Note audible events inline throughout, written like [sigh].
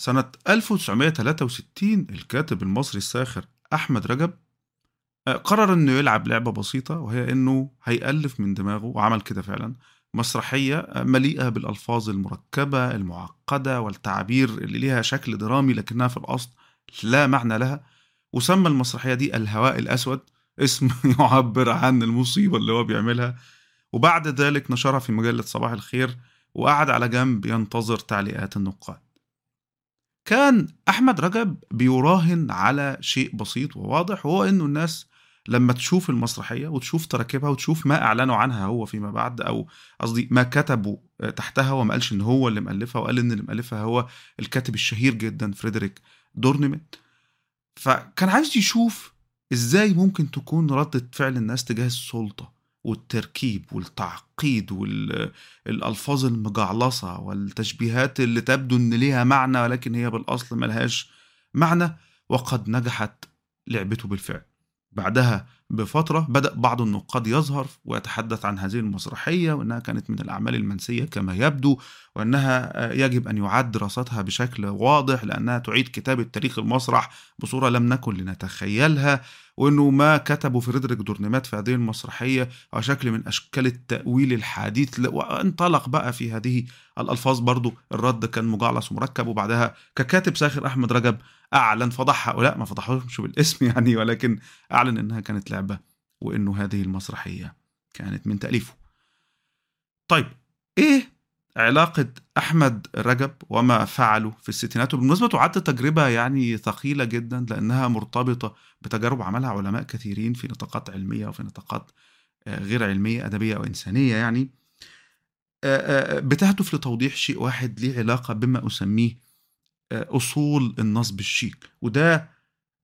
سنة 1963 الكاتب المصري الساخر أحمد رجب آه، قرر إنه يلعب لعبة بسيطة وهي إنه هيألف من دماغه وعمل كده فعلا مسرحية آه، مليئة بالألفاظ المركبة المعقدة والتعابير اللي ليها شكل درامي لكنها في الأصل لا معنى لها. وسمى المسرحية دي الهواء الأسود اسم [laughs] يعبر عن المصيبة اللي هو بيعملها. وبعد ذلك نشرها في مجلة صباح الخير وقعد على جنب ينتظر تعليقات النقاد. كان أحمد رجب بيراهن على شيء بسيط وواضح وهو إنه الناس لما تشوف المسرحية وتشوف تراكيبها وتشوف ما أعلنوا عنها هو فيما بعد أو قصدي ما كتبوا تحتها وما قالش إن هو اللي مألفها وقال إن اللي مألفها هو الكاتب الشهير جدا فريدريك دورنمنت فكان عايز يشوف إزاي ممكن تكون ردة فعل الناس تجاه السلطة. والتركيب والتعقيد والألفاظ المجعلصة والتشبيهات اللي تبدو إن ليها معنى ولكن هي بالأصل ملهاش معنى وقد نجحت لعبته بالفعل. بعدها بفترة بدأ بعض النقاد يظهر ويتحدث عن هذه المسرحية وأنها كانت من الأعمال المنسية كما يبدو وأنها يجب أن يعاد دراستها بشكل واضح لأنها تعيد كتابة تاريخ المسرح بصورة لم نكن لنتخيلها وأنه ما كتبه فريدريك دورنيمات في هذه المسرحية هو شكل من أشكال التأويل الحديث وانطلق بقى في هذه الألفاظ برضو. الرد كان مجعلص ومركب وبعدها ككاتب ساخر أحمد رجب أعلن فضح هؤلاء ما فضحوهمش بالاسم [laughs] يعني ولكن أعلن أنها كانت لعبة وأنه هذه المسرحية كانت من تأليفه. طيب إيه علاقة أحمد رجب وما فعله في الستينات؟ وبالمناسبة تعد تجربة يعني ثقيلة جدا لأنها مرتبطة بتجارب عملها علماء كثيرين في نطاقات علمية وفي نطاقات غير علمية أدبية أو إنسانية يعني بتهدف لتوضيح شيء واحد ليه علاقة بما أسميه أصول النصب الشيك. وده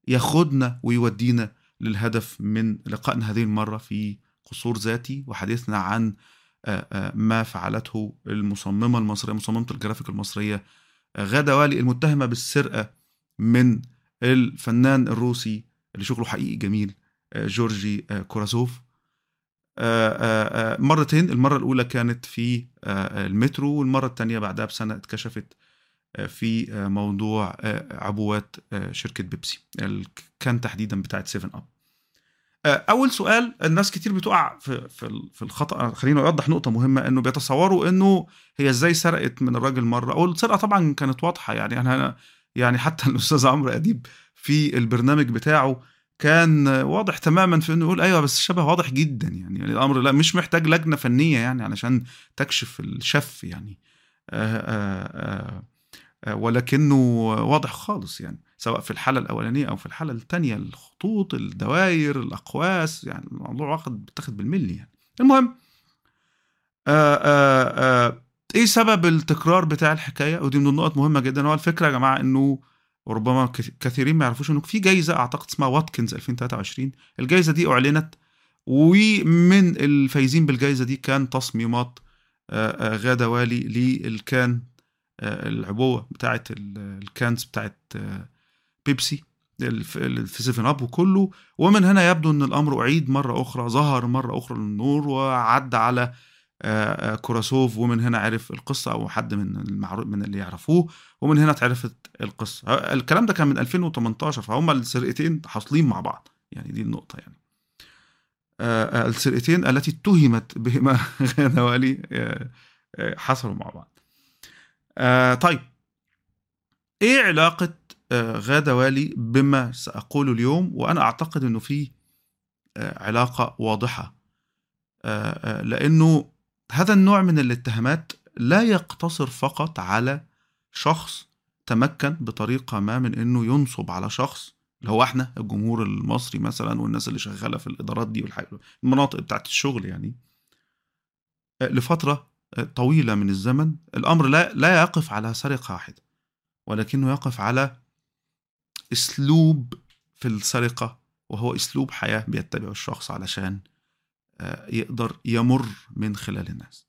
ياخدنا ويودينا للهدف من لقائنا هذه المرة في قصور ذاتي وحديثنا عن ما فعلته المصممة المصرية مصممة الجرافيك المصرية غادة والي المتهمة بالسرقة من الفنان الروسي اللي شغله حقيقي جميل جورجي كورازوف مرتين المرة الأولى كانت في المترو والمرة الثانية بعدها بسنة اتكشفت في موضوع عبوات شركة بيبسي كان تحديدا بتاعت 7 أب. أول سؤال الناس كتير بتقع في في الخطأ. خلينا أوضح نقطة مهمة إنه بيتصوروا إنه هي إزاي سرقت من الراجل مرة. أو السرقة طبعا كانت واضحة يعني أنا يعني حتى [laughs] الأستاذ عمرو أديب في البرنامج بتاعه كان واضح تماما في إنه يقول أيوه بس الشبه واضح جدا يعني, يعني الأمر لا مش محتاج لجنة فنية يعني علشان تكشف الشف يعني. آآ آآ ولكنه واضح خالص يعني سواء في الحالة الأولانية أو في الحالة الثانية الخطوط الدوائر الأقواس يعني الموضوع واخد بتاخد بالملي يعني. المهم آآ آآ إيه سبب التكرار بتاع الحكاية؟ ودي من النقط مهمة جدا هو الفكرة يا جماعة إنه وربما كثيرين ما يعرفوش إنه في جايزة أعتقد اسمها واتكنز 2023 الجايزة دي أعلنت ومن الفايزين بالجايزة دي كان تصميمات غادة والي لل can العبوة بتاعت ال cans بتاعت بيبسي في Seven Up وكله. ومن هنا يبدو إن الأمر أعيد مرة أخرى ظهر مرة أخرى للنور وعد على كوراسوف. ومن هنا عرف القصة أو حد من المعروف من اللي يعرفوه. ومن هنا اتعرفت القصة. الكلام ده كان من 2018 فهم السرقتين حاصلين مع بعض. يعني دي النقطة يعني. السرقتين التي اتهمت بهما [laughs] غاده والي حصلوا مع بعض. آه طيب. إيه علاقة آه غادة والي بما سأقوله اليوم؟ وأنا أعتقد أنه في آه علاقة واضحة. آه لأنه هذا النوع من الاتهامات لا يقتصر فقط على شخص تمكن بطريقة ما من أنه ينصب على شخص اللي هو إحنا الجمهور المصري مثلا والناس اللي شغالة في الإدارات دي والمناطق بتاعت الشغل يعني لفترة طويلة من الزمن الأمر لا, لا يقف على سرقة واحدة ولكنه يقف على أسلوب في السرقة وهو أسلوب حياة بيتبعه الشخص علشان يقدر يمر من خلال الناس.